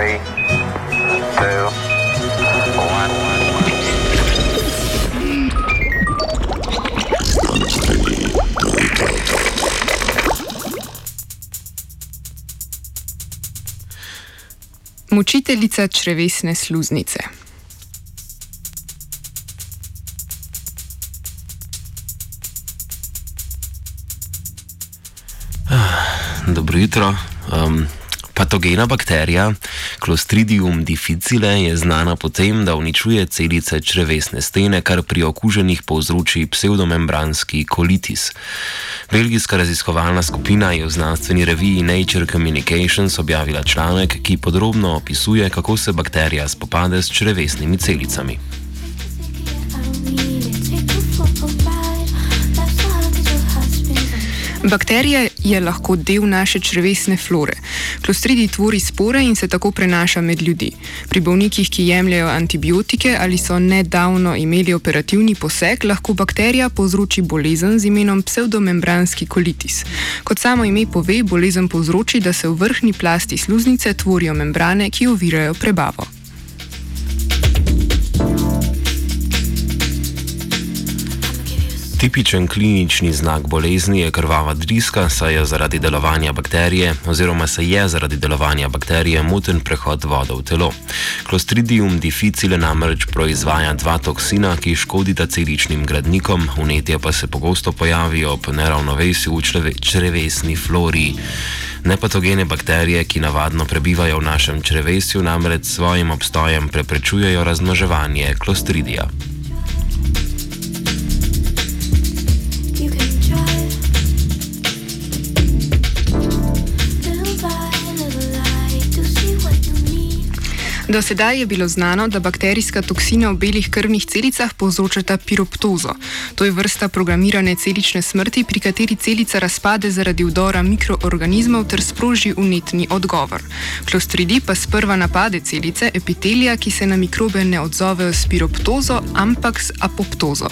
Three, two, one. Mučiteljica črevesne sluznice. Dobro jutro. Um, patogena bakterija Clostridium difficile je znana po tem, da uničuje celice črevesne stene, kar pri okuženih povzroči pseudomembranski kolitis. Belgijska raziskovalna skupina je v znanstveni reviji Nature Communications objavila članek, ki podrobno opisuje, kako se bakterija spopade s črevesnimi celicami. Bakterija je lahko del naše črvesne flore. Klostridi tvori spore in se tako prenaša med ljudi. Pri bolnikih, ki jemljajo antibiotike ali so nedavno imeli operativni poseg, lahko bakterija povzroči bolezen z imenom pseudomembranski kolitis. Kot samo ime pove, bolezen povzroči, da se v vrhni plasti sluznice tvorijo membrane, ki ovirajo prebavo. Tipičen klinični znak bolezni je krvava driska, saj je zaradi delovanja bakterije oziroma se je zaradi delovanja bakterije moten prehod vode v telo. Clostridium difficile namreč proizvaja dva toksina, ki škodita celičnim gradnikom, vnetje pa se pogosto pojavijo ob neravnovesju v črevesni flori. Nepatogene bakterije, ki navadno prebivajo v našem črevesju, namreč svojim obstojem preprečujejo razmnoževanje klostridija. Do sedaj je bilo znano, da bakterijska toksina v belih krvnih celicah povzročata piroptozo. To je vrsta programirane celične smrti, pri kateri celica razpade zaradi vdora mikroorganizmov ter sproži unetni odgovor. Klostridi pa sprva napade celice epitelija, ki se na mikrobe ne odzovejo s piroptozo, ampak s apoptozo.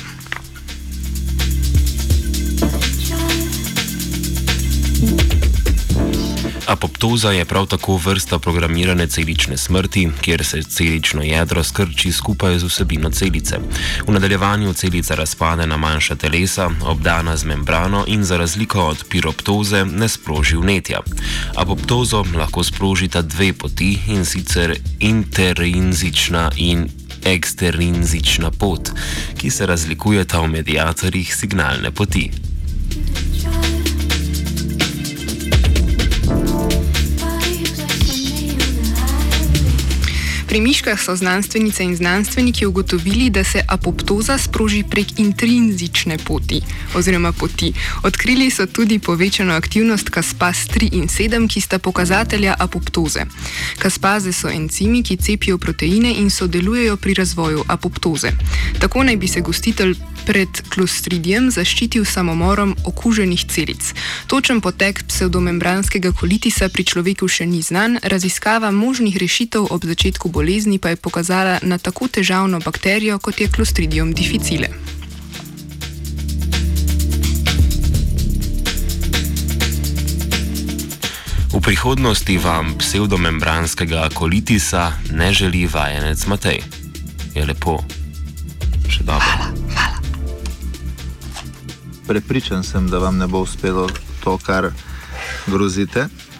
Apoptoza je prav tako vrsta programirane celične smrti, kjer se celično jedro skrči skupaj z vsebino celice. V nadaljevanju celica razpade na manjša telesa, obdana z membrano in za razliko od piroptoze ne sproži vnetja. Apoptozo lahko sprožita dve poti in sicer interinzična in eksterinzična pot, ki se razlikujeta v medijatorjih signalne poti. Pri miškah so znanstvenice in znanstveniki ugotovili, da se apoptoza sproži prek intrinzične poti oziroma poti. Odkrili so tudi povečano aktivnost kaspas 3 in 7, ki sta pokazatelja apoptoze. Kaspaze so encimi, ki cepijo proteine in sodelujejo pri razvoju apoptoze. Tako naj bi se gostitelj pred klostridijem zaščitil samomorom okuženih celic. Točen potek pseudomembranskega kolitisa pri človeku še ni znan, raziskava možnih rešitev ob začetku bolezni pa je pokazala na tako težavno bakterijo, kot je klostridium difficile. V prihodnosti vam pseudomembranskega kolitisa ne želi vajenec Matej. Je lepo, še dobro. Prepričan sem, da vam ne bo uspelo to, kar grozite.